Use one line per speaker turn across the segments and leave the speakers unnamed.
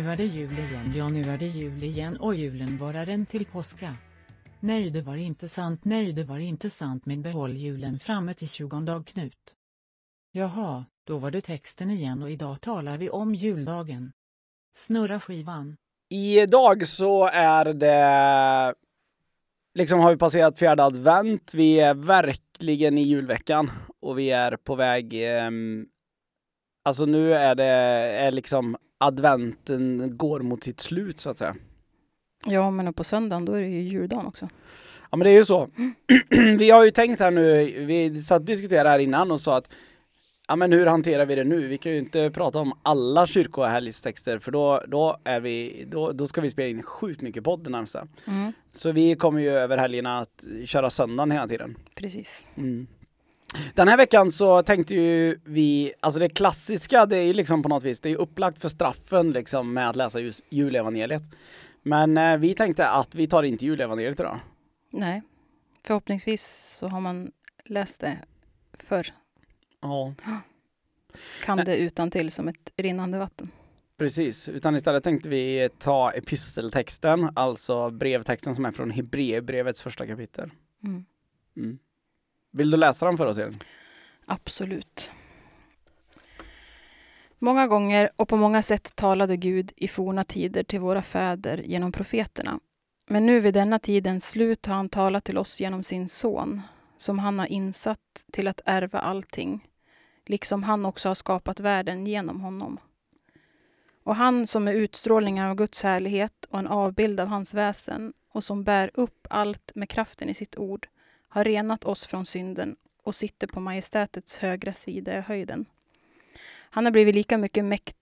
Nu är det jul igen, ja nu är det jul igen och julen varar en till påska. Nej det var inte sant, nej det var inte sant men behåll julen framme till 20 dag Knut. Jaha, då var det texten igen och idag talar vi om juldagen. Snurra skivan.
Idag så är det liksom har vi passerat fjärde advent. Vi är verkligen i julveckan och vi är på väg. Eh, alltså nu är det är liksom adventen går mot sitt slut så att säga.
Ja, men på söndagen då är det ju juldagen också.
Ja men det är ju så. vi har ju tänkt här nu, vi satt och diskuterade här innan och sa att ja men hur hanterar vi det nu? Vi kan ju inte prata om alla kyrkohelgstexter för då, då är vi, då, då ska vi spela in sjukt mycket podd det närmsta.
Mm.
Så vi kommer ju över helgerna att köra söndagen hela tiden.
Precis.
Mm. Den här veckan så tänkte ju vi, alltså det klassiska det är ju liksom på något vis, det är upplagt för straffen liksom med att läsa just julevangeliet. Men eh, vi tänkte att vi tar inte julevangeliet idag.
Nej, förhoppningsvis så har man läst det förr.
Ja.
Kan det utan till som ett rinnande vatten.
Precis, utan istället tänkte vi ta episteltexten, alltså brevtexten som är från Hebreerbrevets första kapitel.
Mm.
Mm. Vill du läsa den för oss Elin?
Absolut. Många gånger och på många sätt talade Gud i forna tider till våra fäder genom profeterna. Men nu vid denna tidens slut har han talat till oss genom sin son, som han har insatt till att ärva allting, liksom han också har skapat världen genom honom. Och han som är utstrålningen av Guds härlighet och en avbild av hans väsen och som bär upp allt med kraften i sitt ord, har renat oss från synden och sitter på majestätets högra sida i höjden. Han har blivit lika mycket mäkt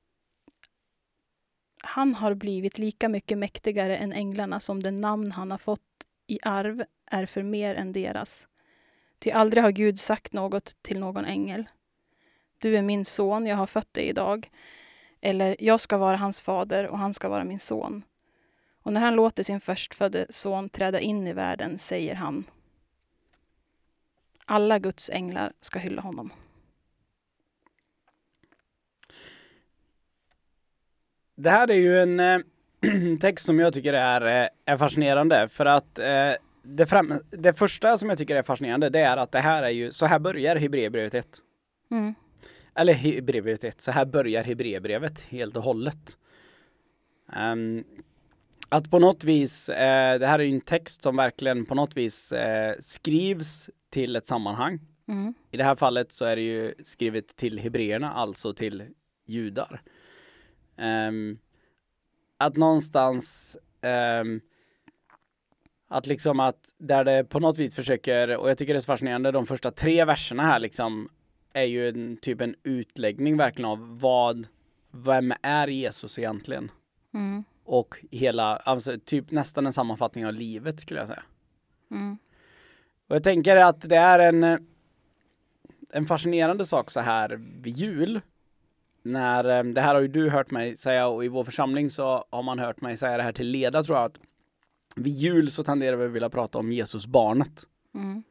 han har blivit lika mycket mäktigare än änglarna som det namn han har fått i arv är för mer än deras. Ty aldrig har Gud sagt något till någon ängel. Du är min son, jag har fött dig idag. Eller, jag ska vara hans fader och han ska vara min son. Och när han låter sin förstfödde son träda in i världen säger han alla Guds änglar ska hylla honom.
Det här är ju en eh, text som jag tycker är, eh, är fascinerande för att eh, det, fram, det första som jag tycker är fascinerande det är att det här är ju, så här börjar Hebreerbrevet 1.
Mm.
Eller Hebreerbrevet 1, så här börjar Hebreerbrevet helt och hållet. Um, att på något vis, eh, det här är ju en text som verkligen på något vis eh, skrivs till ett sammanhang.
Mm.
I det här fallet så är det ju skrivet till hebreerna, alltså till judar. Um, att någonstans um, att liksom att där det på något vis försöker, och jag tycker det är så fascinerande, de första tre verserna här liksom är ju en typ en utläggning verkligen av vad, vem är Jesus egentligen?
Mm.
Och hela, alltså typ nästan en sammanfattning av livet skulle jag säga.
Mm.
Och jag tänker att det är en, en fascinerande sak så här vid jul. När, eh, det här har ju du hört mig säga och i vår församling så har man hört mig säga det här till leda tror jag att vid jul så tenderar vi att vilja prata om Jesus barnet.
Mm.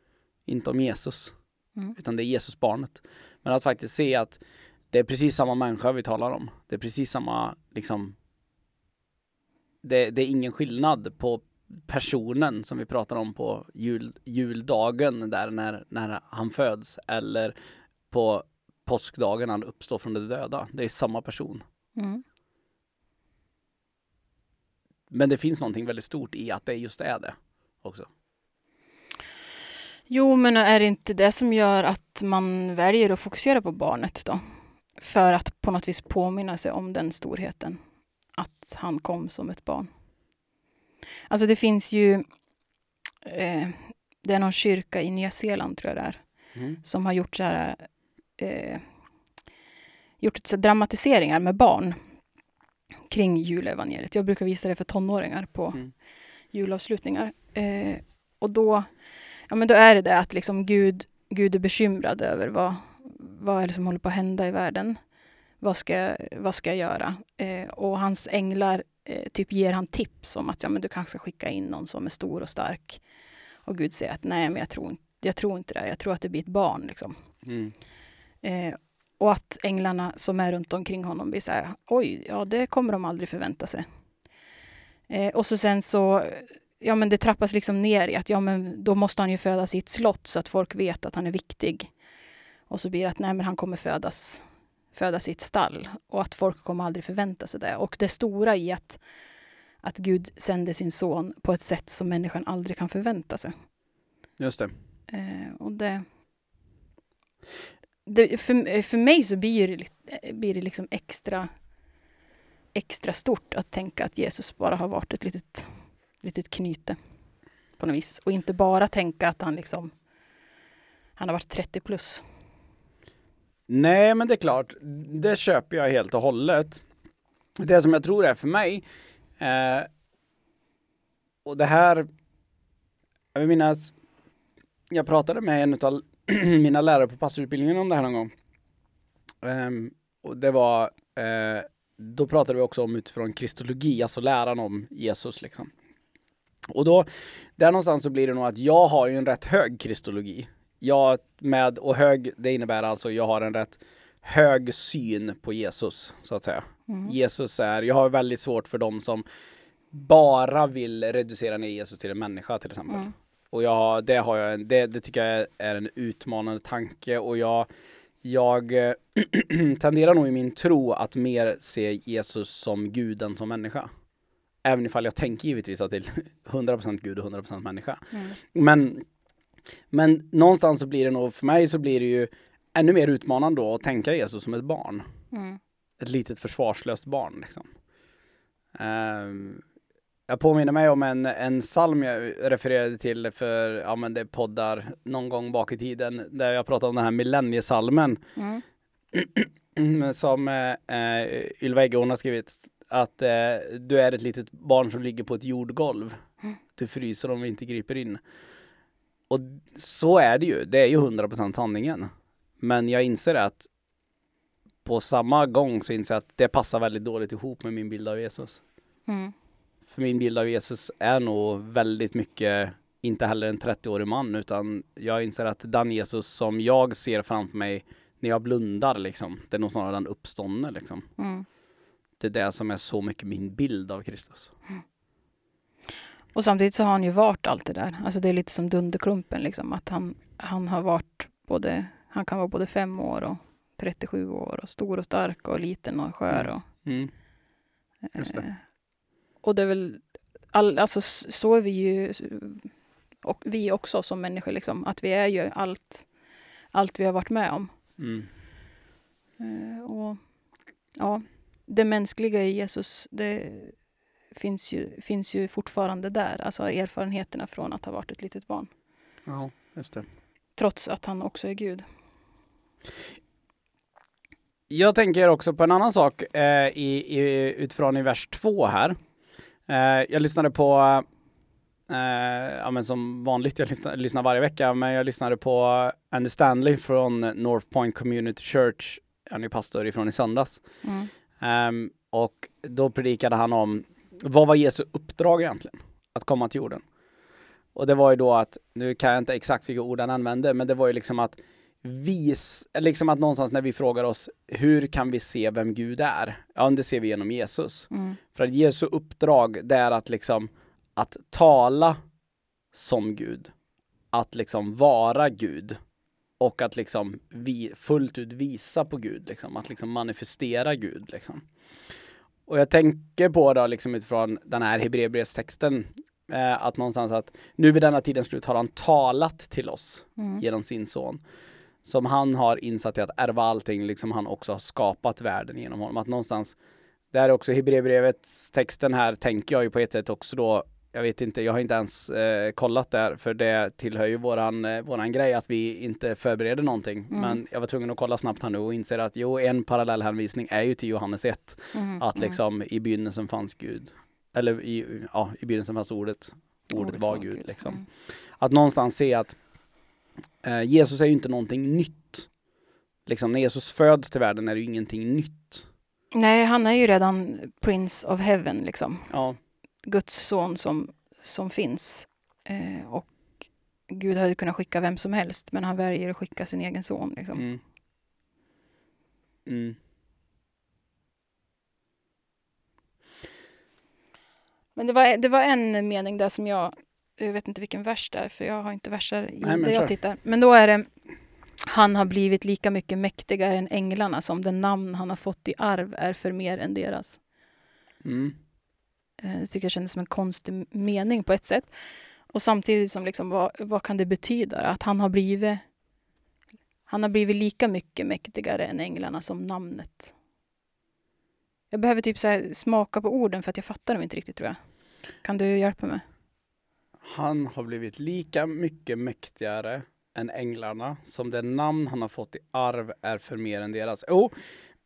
Inte om Jesus.
Mm.
Utan det är Jesus barnet. Men att faktiskt se att det är precis samma människa vi talar om. Det är precis samma liksom det, det är ingen skillnad på personen som vi pratar om på jul, juldagen där när, när han föds eller på påskdagen han uppstår från de döda. Det är samma person.
Mm.
Men det finns någonting väldigt stort i att det just är det också.
Jo, men är det inte det som gör att man väljer att fokusera på barnet då? För att på något vis påminna sig om den storheten. Att han kom som ett barn. Alltså det finns ju... Eh, det är någon kyrka i Nya Zeeland, tror jag det är,
Mm.
som har gjort så här... Eh, gjort så dramatiseringar med barn kring julevangeliet. Jag brukar visa det för tonåringar på
Mm.
julavslutningar. Eh, och då, ja, men då är det det att liksom Gud, Gud är bekymrad över vad, vad är det som håller på att hända i världen. Vad ska, vad ska jag göra? Eh, och hans änglar eh, typ ger han tips om att ja, men du kanske ska skicka in någon som är stor och stark. Och Gud säger att nej, men jag tror, inte- jag tror inte det. Jag tror att det blir ett barn. Liksom.
Mm.
Eh, och att änglarna som är runt omkring honom blir så här, oj, ja det kommer de aldrig förvänta sig. Eh, och så sen så, ja men det trappas liksom ner i att ja men då måste han ju födas i ett slott så att folk vet att han är viktig. Och så blir det att nej men han kommer födas, födas i ett stall och att folk kommer aldrig förvänta sig det. Och det stora i att, att Gud sände sin son på ett sätt som människan aldrig kan förvänta sig.
Just det.
Eh, och det, det, för, för mig så blir det, li- blir det liksom extra, extra stort att tänka att Jesus bara har varit ett litet, litet knyte på något vis. Och inte bara tänka att han liksom han har varit 30 plus.
Nej, men det är klart, det köper jag helt och hållet. Det som jag tror är för mig, eh, och det här, jag vill minnas, jag pratade med en av mina lärare på pastorsutbildningen om det här någon gång. Ehm, och det var, eh, då pratade vi också om utifrån kristologi, alltså läran om Jesus liksom. Och då, där någonstans så blir det nog att jag har ju en rätt hög kristologi. Jag med, och hög, det innebär alltså jag har en rätt hög syn på Jesus, så att säga.
Mm.
Jesus är, jag har väldigt svårt för dem som bara vill reducera ner Jesus till en människa till exempel.
Mm.
Och jag, det har jag, det, det tycker jag är, en utmanande tanke och jag, jag tenderar nog i min tro att mer se Jesus som Gud än som människa. Även ifall jag tänker givetvis att det är 100% Gud och 100% människa.
Mm.
Men, men någonstans så blir det nog, för mig så blir det ju ännu mer utmanande då att tänka Jesus som ett barn.
Mm.
Ett litet försvarslöst barn liksom. Ehm, jag påminner mig om en, en psalm jag refererade till för, ja men det är poddar någon gång bak i tiden, där jag pratade om den här millenniesalmen
Mm.
som eh, eh, Ylva Eggehorn har skrivit att eh, du är ett litet barn som ligger på ett jordgolv.
Mm.
Du fryser om vi inte griper in. Och så är det ju, det är ju 100% sanningen. Men jag inser att på samma gång så inser jag att det passar väldigt dåligt ihop med min bild av Jesus.
Mm.
För min bild av Jesus är nog väldigt mycket inte heller en 30-årig man utan jag inser att den Jesus som jag ser framför mig när jag blundar liksom, det är nog snarare den uppståndne liksom.
Mm.
Det är det som är så mycket min bild av Kristus.
Och samtidigt så har han ju varit allt det där. Alltså det är lite som Dunderklumpen liksom. Att han, han har varit både, han kan vara både fem år och 37 år och stor och stark och liten och skör.
Mm.
Och,
Mm. Just det.
eh, och det är väl, all, alltså så är vi ju, och vi också som människor liksom. Att vi är ju allt, allt vi har varit med om.
Mm.
Eh, och ja, det mänskliga i Jesus, det finns ju, finns ju fortfarande där. Alltså erfarenheterna från att ha varit ett litet barn.
Ja, just det.
Trots att han också är Gud.
Jag tänker också på en annan sak eh, i, i, utifrån i vers två här. Eh, jag lyssnade på, eh, ja men som vanligt, jag lyssnar, varje vecka, men jag lyssnade på Andy Stanley från North Point Community Church, han är pastor ifrån i söndags.
Mm.
Ehm, och då predikade han om, vad var Jesu uppdrag egentligen? Att komma till jorden. Och det var ju då att, nu kan jag inte exakt vilka ord han använde, men det var ju liksom att vis, liksom att någonstans när vi frågar oss, hur kan vi se vem Gud är? Ja, det ser vi genom Jesus.
Mm.
För att Jesu uppdrag, det är att liksom, att tala som Gud. Att liksom vara Gud. Och att liksom vi, fullt ut visa på Gud, liksom. Att liksom manifestera Gud, liksom. Och jag tänker på då liksom utifrån den här Hebreerbrevstexten, eh, att någonstans att nu vid denna tidens slut har han talat till oss
Mm.
genom sin son. Som han har insatt i att ärva allting, liksom han också har skapat världen genom honom. Att någonstans, det här är också Hebreerbrevets texten här, tänker jag ju på ett sätt också då, jag vet inte, jag har inte ens eh, kollat där, för det tillhör ju våran, eh, våran grej att vi inte förbereder någonting.
Mm.
Men jag var tvungen att kolla snabbt här nu och inser att jo, en parallellhänvisning är ju till Johannes 1.
Mm.
Att
Mm.
liksom i begynnelsen fanns Gud. Eller i, ja, i begynnelsen fanns ordet. Ordet var Gud liksom.
Mm.
Att någonstans se att eh, Jesus är ju inte någonting nytt. Liksom när Jesus föds till världen är det ju ingenting nytt.
Nej, han är ju redan Prince of Heaven, liksom.
Ja,
Guds son som, som finns. Eh, och Gud hade kunnat skicka vem som helst, men han väljer att skicka sin egen son. Liksom.
mm. Mm.
Men det var, det var en mening där som jag, jag vet inte vilken vers det är, för jag har inte verser i
men
det jag tittar. Men då är det, han har blivit lika mycket mäktigare än änglarna som den namn han har fått i arv är för mer än deras.
Mm.
Det tycker jag kändes som en konstig mening på ett sätt. Och samtidigt som liksom, vad, vad kan det betyda? Att han har blivit han har blivit lika mycket mäktigare än änglarna som namnet. Jag behöver typ så här smaka på orden för att jag fattar dem inte riktigt tror jag. Kan du hjälpa mig?
Han har blivit lika mycket mäktigare än änglarna som det namn han har fått i arv är för mer än deras. Jo,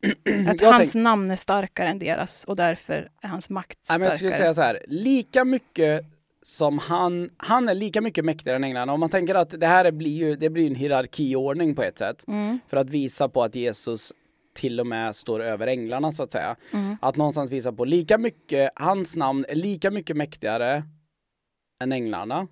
Att
jag
hans
tänk-
namn är starkare än deras och därför är hans makt
Nej, men jag skulle
starkare.
säga så här, lika mycket som han, han är lika mycket mäktigare än änglarna. Om man tänker att det här blir ju, det blir en hierarkiordning på ett sätt.
Mm,
För att visa på att Jesus till och med står över änglarna så att säga.
mm,
Att någonstans visa på lika mycket, hans namn är lika mycket mäktigare än änglarna.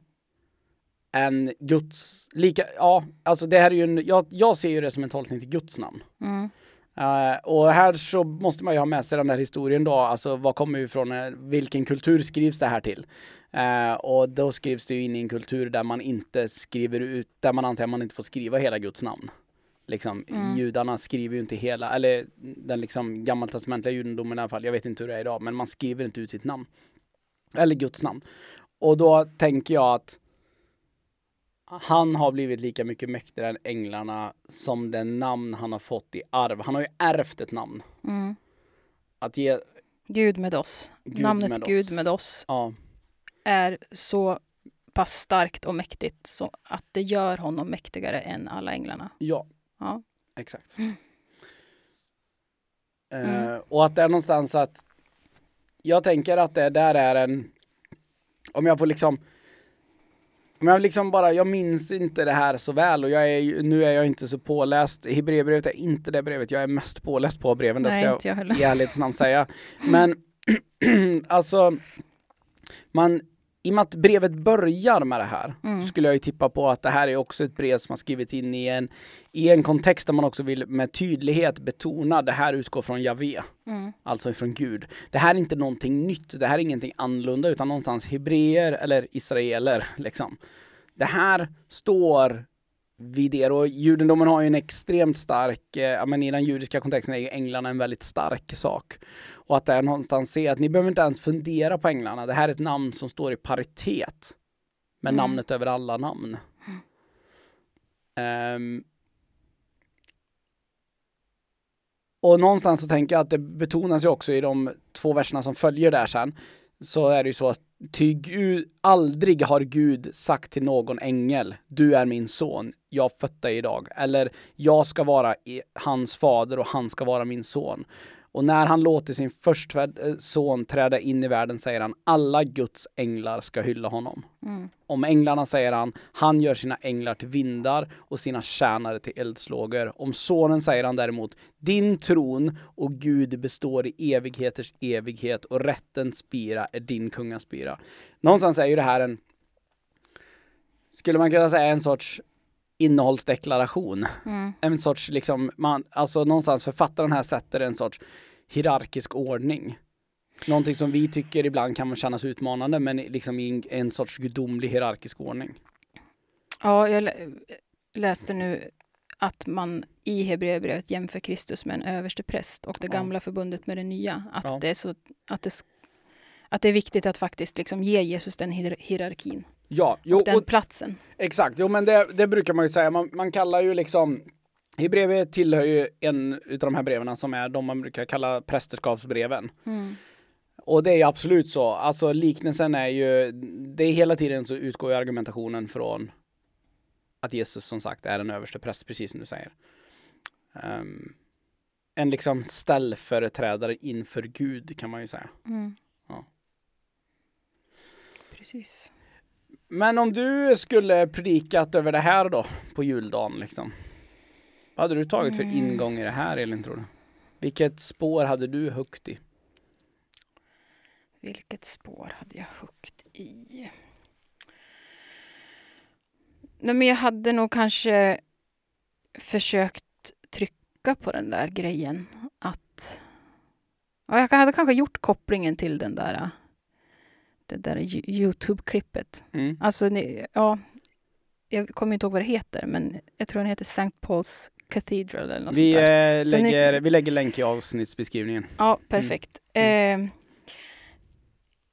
Än Guds, lika, ja, alltså det här är ju en, jag, jag ser ju det som en tolkning till Guds namn.
mm,
Eh, och här så måste man ju ha med sig den där historien då, alltså vad kommer ifrån, uh, vilken kultur skrivs det här till? Eh, och då skrivs det ju in i en kultur där man inte skriver ut, där man anser att man inte får skriva hela Guds namn. Liksom,
Mm.
judarna skriver ju inte hela, eller den liksom gammaltestamentliga judendomen i alla fall, jag vet inte hur det är idag, men man skriver inte ut sitt namn. Eller Guds namn. Och då tänker jag att han har blivit lika mycket mäktigare än änglarna som den namn han har fått i arv. Han har ju ärvt ett namn.
mm.
Att ge,
Gud med oss.
Gud
Namnet
med
Gud
oss.
med oss
ja,
är så pass starkt och mäktigt så att det gör honom mäktigare än alla änglarna.
ja,
Ja.
exakt.
Mm. Mm.
och att det är någonstans att jag tänker att det där är en, om jag får liksom jag liksom bara, jag minns inte det här så väl och jag är nu är jag inte så påläst. Hebreerbrevet är inte det brevet jag är mest påläst på breven, det ska jag
jag
i ärlighetens namn säga. Men alltså, man, i och med att brevet börjar med det här,
Mm.
skulle jag ju tippa på att det här är också ett brev som har skrivits in i en, i en kontext där man också vill med tydlighet betona det här utgår från Javé,
Mm.
alltså ifrån Gud. Det här är inte någonting nytt, det här är ingenting annorlunda utan någonstans hebreer eller israeler liksom. Det här står vid er och judendomen har ju en extremt stark, eh, men i den judiska kontexten är ju änglarna en väldigt stark sak. Och att det är någonstans se att ni behöver inte ens fundera på änglarna, det här är ett namn som står i paritet med
Mm.
namnet över alla namn. Ehm, och någonstans så tänker jag att det betonas ju också i de två verserna som följer där sen. Så är det ju så att ty Gud, aldrig har Gud sagt till någon ängel, du är min son, jag fött dig idag. Eller jag ska vara hans fader och han ska vara min son. Och när han låter sin förstfödde eh, son träda in i världen säger han, alla Guds änglar ska hylla honom.
Mm.
Om änglarna säger han, han gör sina änglar till vindar och sina tjänare till eldslågor. Om sonen säger han däremot, din tron och Gud består i evigheters evighet och rättens spira är din kungaspira. Någonstans är ju det här en, skulle man kunna säga en sorts innehållsdeklaration.
Mm.
En sorts liksom, man, alltså någonstans författaren här sätter en sorts hierarkisk ordning. Någonting som vi tycker ibland kan kännas utmanande men liksom i en, en sorts gudomlig hierarkisk ordning.
Ja, jag lä- läste nu att man i Hebreerbrevet jämför Kristus med en överste präst och det
Ja.
gamla förbundet med det nya. Att,
Ja.
det, är så, att, det, att det är viktigt att faktiskt liksom ge Jesus den hier- hierarkin
Ja, jo,
och den
och,
platsen.
exakt. Jo, men det, det brukar man ju säga. Man, man kallar ju liksom Hebreerbrevet tillhör ju en utav de här breven som är de man brukar kalla prästerskapsbreven.
Mm.
Och det är ju absolut så. Alltså liknelsen är ju, det är hela tiden så utgår ju argumentationen från att Jesus som sagt är en överste präst, precis som du säger. Ehm, en liksom ställföreträdare inför Gud kan man ju säga.
Mm.
Ja.
Precis.
Men om du skulle predikat över det här då på juldagen liksom. Vad hade du tagit för
Mm.
ingång i det här Elin tror du? Vilket spår hade du högt i?
Vilket spår hade jag högt i? Nej, men jag hade nog kanske försökt trycka på den där grejen att... Ja, jag hade kanske gjort kopplingen till den där, det där Yo- Youtube-klippet.
Mm.
Alltså, ni, ja, jag kommer inte ihåg vad det heter, men jag tror den heter St. Paul's Cathedral eller något
Vi,
sånt där.
eh,
Så ni-
lägger, vi lägger länk i avsnittsbeskrivningen.
Ja, perfekt.
Mm.
Eh,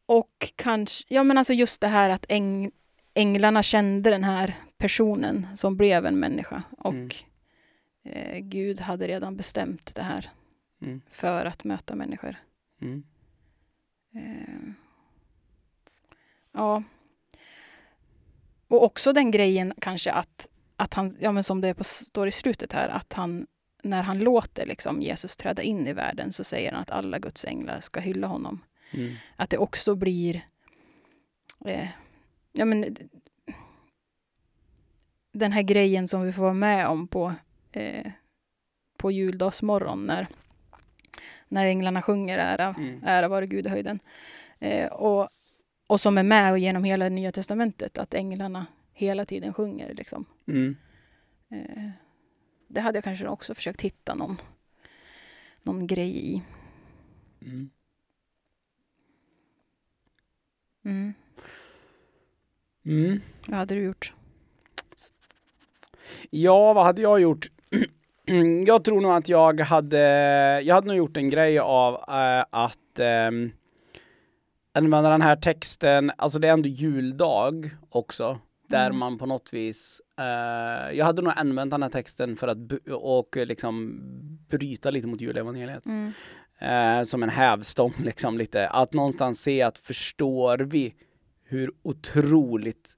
och kanske, ja men alltså just det här att äng, änglarna kände den här personen som blev en människa och
Mm.
eh, Gud hade redan bestämt det här
Mm.
för att möta människor. Eh, ja. Och också den grejen kanske att, att han, ja men som det på, står i slutet här, att han, när han låter liksom Jesus träda in i världen så säger han att alla Guds änglar ska hylla honom.
Mm.
Att det också blir, eh, ja men den här grejen som vi får vara med om på, eh, på juldagsmorgon när, när änglarna sjunger ära,
Mm.
ära vare Gud i höjden. Eh, och, och som är med och genom hela Nya Testamentet, att änglarna hela tiden sjunger. Liksom.
Mm.
Eh, det hade jag kanske också försökt hitta någon, någon grej i.
Mm.
Mm.
Mm.
Vad hade du gjort?
Ja, vad hade jag gjort? jag tror nog att jag hade, jag hade nog gjort en grej av eh, att um, använda den här texten, alltså det är ändå juldag också, där
Mm.
man på något vis, eh, jag hade nog använt den här texten för att och liksom bryta lite mot julevangeliet.
Mm.
Eh, som en hävstång liksom lite, att någonstans se att förstår vi hur otroligt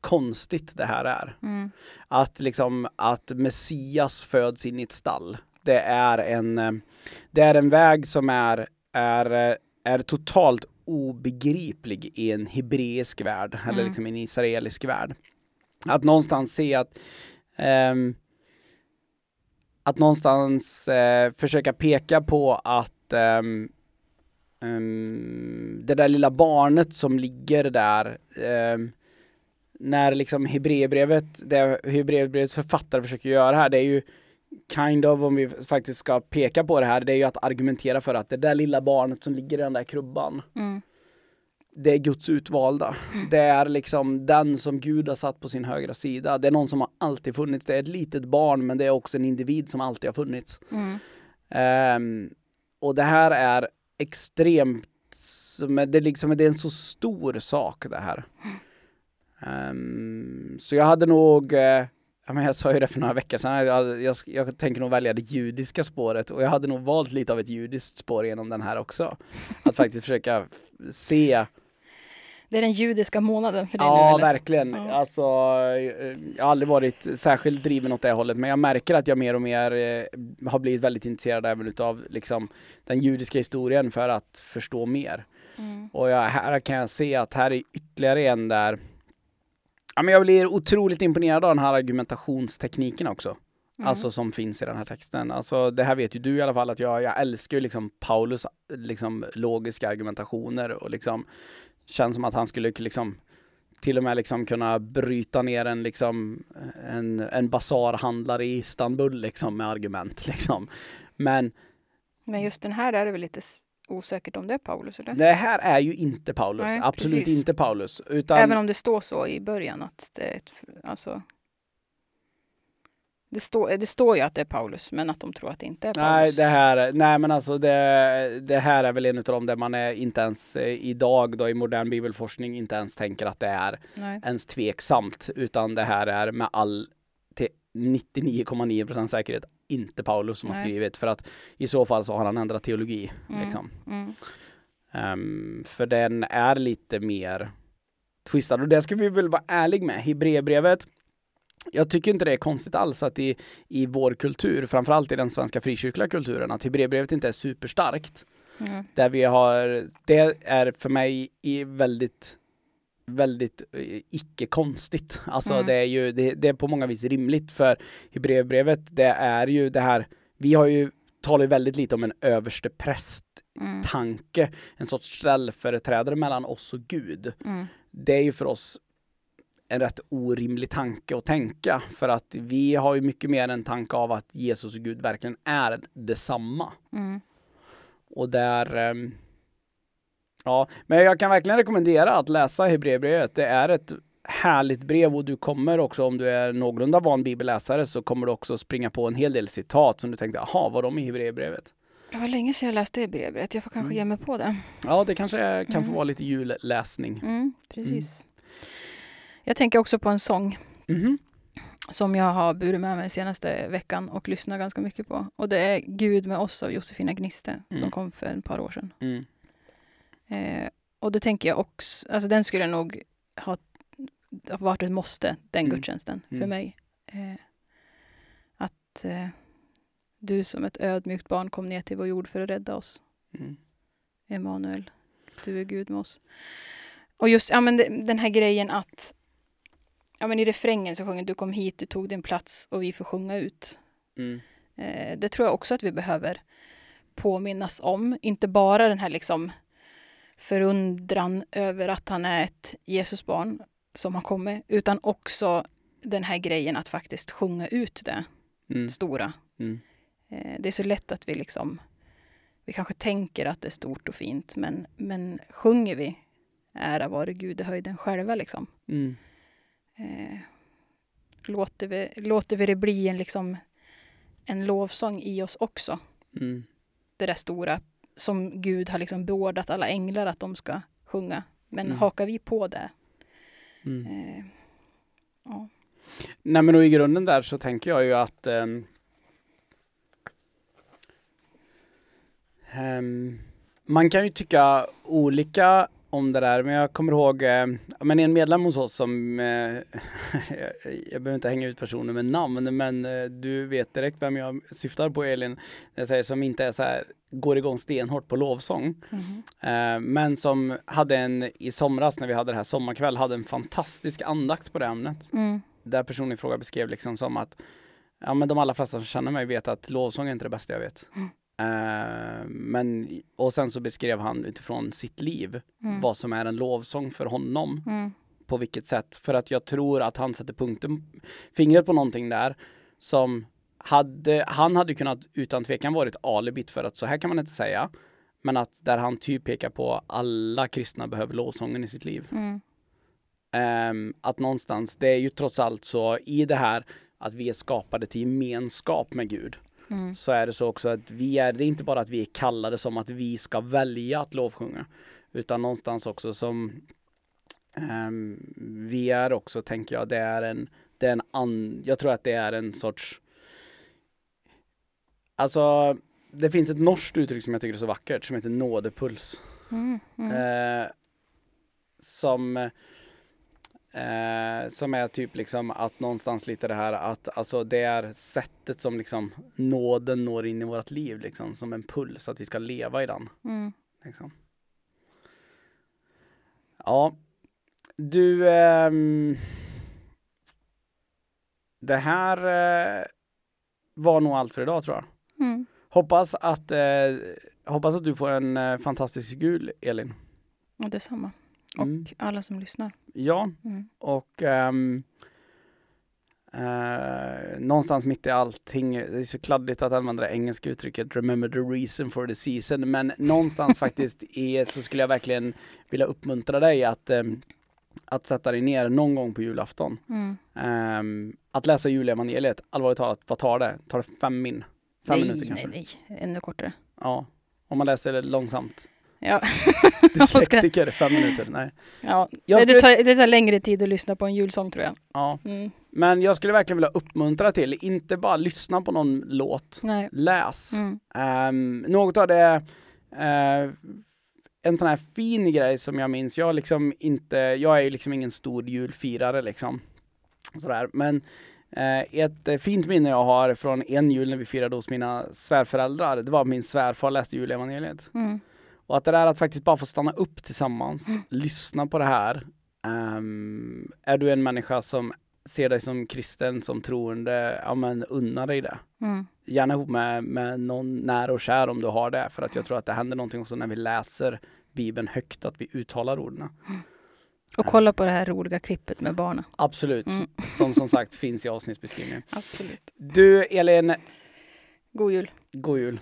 konstigt det här är.
Mm.
Att liksom att Messias föds in i ett stall. Det är en, eh, det är en väg som är, är, eh, är totalt obegriplig i en hebreisk värld, eller
Mm.
liksom en israelisk värld. Att någonstans se att ehm, att någonstans eh, försöka peka på att ehm, ehm, det där lilla barnet som ligger där när liksom Hebreerbrevet, det Hebreerbrevets författare försöker göra här, det är ju kind of, om vi faktiskt ska peka på det här, det är ju att argumentera för att det där lilla barnet som ligger i den där krubban,
Mm.
det är Guds utvalda. Det är liksom den som Gud har satt på sin högra sida. Det är någon som har alltid funnits. Det är ett litet barn, men det är också en individ som alltid har funnits.
Mm.
Ehm, och det här är extremt, det är, liksom, det är en så stor sak det här. Ehm, så jag hade nog, eh, ja, men jag sa ju det för några veckor sedan, jag, jag, jag tänker nog välja det judiska spåret och jag hade nog valt lite av ett judiskt spår genom den här också. Att faktiskt försöka se
Det är den judiska månaden för dig
Ja,
nu eller?
verkligen.
Ja.
Alltså, eh, jag har aldrig varit särskilt driven åt det hållet, men jag märker att jag mer och mer eh, har blivit väldigt intresserad även utav liksom, den judiska historien för att förstå mer.
Mm.
Och jag, här kan jag se att här är ytterligare en där Ja, men jag blir otroligt imponerad av den här argumentationstekniken också.
Mm.
Alltså som finns i den här texten. Alltså det här vet ju du i alla fall att jag, jag älskar ju liksom Paulus liksom logiska argumentationer och liksom känns som att han skulle liksom till och med liksom kunna bryta ner en liksom en, en basarhandlare i Istanbul liksom med argument liksom. Men
Men just den här är det väl lite osäkert om det är Paulus, eller?
det här är ju inte Paulus,
Nej,
absolut
precis.
inte Paulus. Utan
Även om det står så i början att det är ett, alltså... Det, står det står ju att det är Paulus, men att de tror att det inte är
Nej,
Paulus.
det här, nej men alltså det, det här är väl en av de där man är inte ens eh, idag då i modern bibelforskning inte ens tänker att det är
Nej.
ens tveksamt utan det här är med all till 99,9% säkerhet inte Paulus som har
Nej.
skrivit för att i så fall så har han ändrat teologi
Mm.
liksom.
Mm.
Ehm, för den är lite mer twistad och det ska vi väl vara ärlig med. Hebreerbrevet jag tycker inte det är konstigt alls att i, i vår kultur, framförallt i den svenska frikyrkliga kulturen, att Hebreerbrevet inte är superstarkt.
Mm.
Där vi har, det är för mig i väldigt väldigt eh, icke konstigt. Alltså
Mm.
det är ju, det, det är på många vis rimligt för Hebreerbrevet det är ju det här, vi har ju talar väldigt lite om en överste präst
Mm.
tanke, en sorts ställföreträdare mellan oss och Gud.
Mm.
Det är ju för oss en rätt orimlig tanke att tänka. För att vi har ju mycket mer en tanke av att Jesus och Gud verkligen är detsamma.
Mm.
Och där... ja, men jag kan verkligen rekommendera att läsa Hebreerbrevet. Det är ett härligt brev och du kommer också, om du är någorlunda van bibelläsare, så kommer du också springa på en hel del citat som du tänkte, jaha, var de i Hebreerbrevet?
Det var länge sedan jag läste det brevet. Jag får kanske
Mm.
ge mig på det.
Ja, det kanske kan få
Mm.
vara lite julläsning.
Mm, precis. Jag tänker också på en sång
Mhm.
som jag har burit med mig senaste veckan och lyssnat ganska mycket på. Och det är Gud med oss av Josefina Gniste som
Mm.
kom för ett par år sedan. Eh, och det tänker jag också, alltså den skulle nog ha, varit ett måste, den
Mm.
gudstjänsten, för
Mm.
mig. Eh, att eh, du som ett ödmjukt barn kom ner till vår jord för att rädda oss.
Mm.
Emanuel, du är Gud med oss. Och just ja, men den här grejen att ja, men i refrängen så sjunger du kom hit, du tog din plats och vi får sjunga ut.
Mm.
Eh, det tror jag också att vi behöver påminnas om. Inte bara den här liksom förundran över att han är ett Jesusbarn som har kommit, utan också den här grejen att faktiskt sjunga ut det
Mm.
stora.
Mm.
Eh, det är så lätt att vi liksom, vi kanske tänker att det är stort och fint, men, men sjunger vi ära vare Gud i höjden själva liksom?
Mm.
Eh, låter, vi, låter vi det bli en, liksom, en lovsång i oss också?
Mm.
Det där stora som Gud har liksom beordrat alla änglar att de ska sjunga. Men
Mm.
hakar vi på det?
Mm.
Eh, ja.
Nej men och i grunden där så tänker jag ju att ehm, ehm, man kan ju tycka olika om det där, men jag kommer ihåg eh, men en medlem hos oss som, eh, jag, behöver inte hänga ut personer med namn, men eh, du vet direkt vem jag syftar på Elin, när jag säger som inte är så här, går igång stenhårt på lovsång. Eh, men som hade en, i somras när vi hade det här sommarkväll, hade en fantastisk andakt på det ämnet
Mm.
där personen i fråga beskrev liksom som att ja men de allra flesta som känner mig vet att lovsång är inte det bästa jag vet.
Mm.
Eh, men, och sen så beskrev han utifrån sitt liv
Mm.
vad som är en lovsång för honom.
Mm.
På vilket sätt. För att jag tror att han sätter punkten, fingret på någonting där som hade, han hade kunnat utan tvekan varit alibit för att så här kan man inte säga. Men att där han typ pekar på alla kristna behöver lovsången i sitt liv.
Mm.
Ehm, att någonstans, det är ju trots allt så i det här att vi är skapade till gemenskap med Gud.
Mm.
Så är det så också att vi är, det är inte bara att vi är kallade som att vi ska välja att lovsjunga. Utan någonstans också som ehm, vi är också, tänker jag, det är en, det är en an, jag tror att det är en sorts Alltså, det finns ett norskt uttryck som jag tycker är så vackert som heter nådepuls.
Mm. Mm.
Eh, som eh, som är typ liksom att någonstans lite det här att alltså det är sättet som liksom nåden når in i vårt liv liksom som en puls att vi ska leva i den.
Mm.
Liksom. Ja, du ehm, det här eh, var nog allt för idag tror jag.
Mm.
Hoppas att, eh, hoppas att du får en eh, fantastisk jul Elin.
Och detsamma. Och
Mm.
alla som lyssnar.
Ja,
Mm.
och ehm, eh, någonstans mitt i allting, det är så kladdigt att använda det engelska uttrycket remember the reason for the season, men någonstans faktiskt är, så skulle jag verkligen vilja uppmuntra dig att, ehm, att sätta dig ner någon gång på julafton.
Mm.
Ehm, att läsa julevangeliet, allvarligt talat, vad tar det? Tar det fem min? Fem
nej,
minuter kanske?
nej, nej. Ännu kortare.
Ja, om man läser det långsamt.
Ja.
Dyslektiker, fem minuter, nej.
ja. Nej, det,
skulle-
tar, det tar längre tid att lyssna på en julsång tror jag.
Ja,
Mm.
men jag skulle verkligen vilja uppmuntra till, inte bara lyssna på någon låt,
Nej.
läs.
Mm.
Ehm, något av det, eh, en sån här fin grej som jag minns, jag liksom inte, jag är ju liksom ingen stor julfirare liksom. Sådär. Men eh, ett eh, fint minne jag har från en jul när vi firade hos mina svärföräldrar, det var att min svärfar läste julevangeliet.
Mm.
Och att det där att faktiskt bara få stanna upp tillsammans,
Mm.
lyssna på det här. Ehm, är du en människa som ser dig som kristen, som troende, ja men unna dig det
Mm.
gärna ihop med, med någon nära och kär om du har det. För att jag tror att det händer någonting också när vi läser Bibeln högt, att vi uttalar orden.
Och kolla på det här roliga klippet med barnen.
Absolut,
Mm.
som som sagt finns i avsnittsbeskrivningen.
Absolut.
Du Elin,
God jul.
god jul.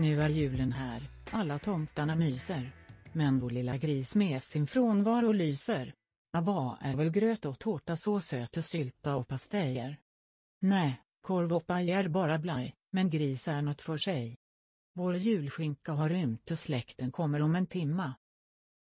Nu är julen här, alla tomtarna myser. Men vår lilla gris med sin frånvaro lyser. Ava är väl gröt och tårta så söt och sylta och pastejer? Nej, korv och paj är bara blaj, men gris är något för sig. Vår julskinka har rymt och släkten kommer om en timma.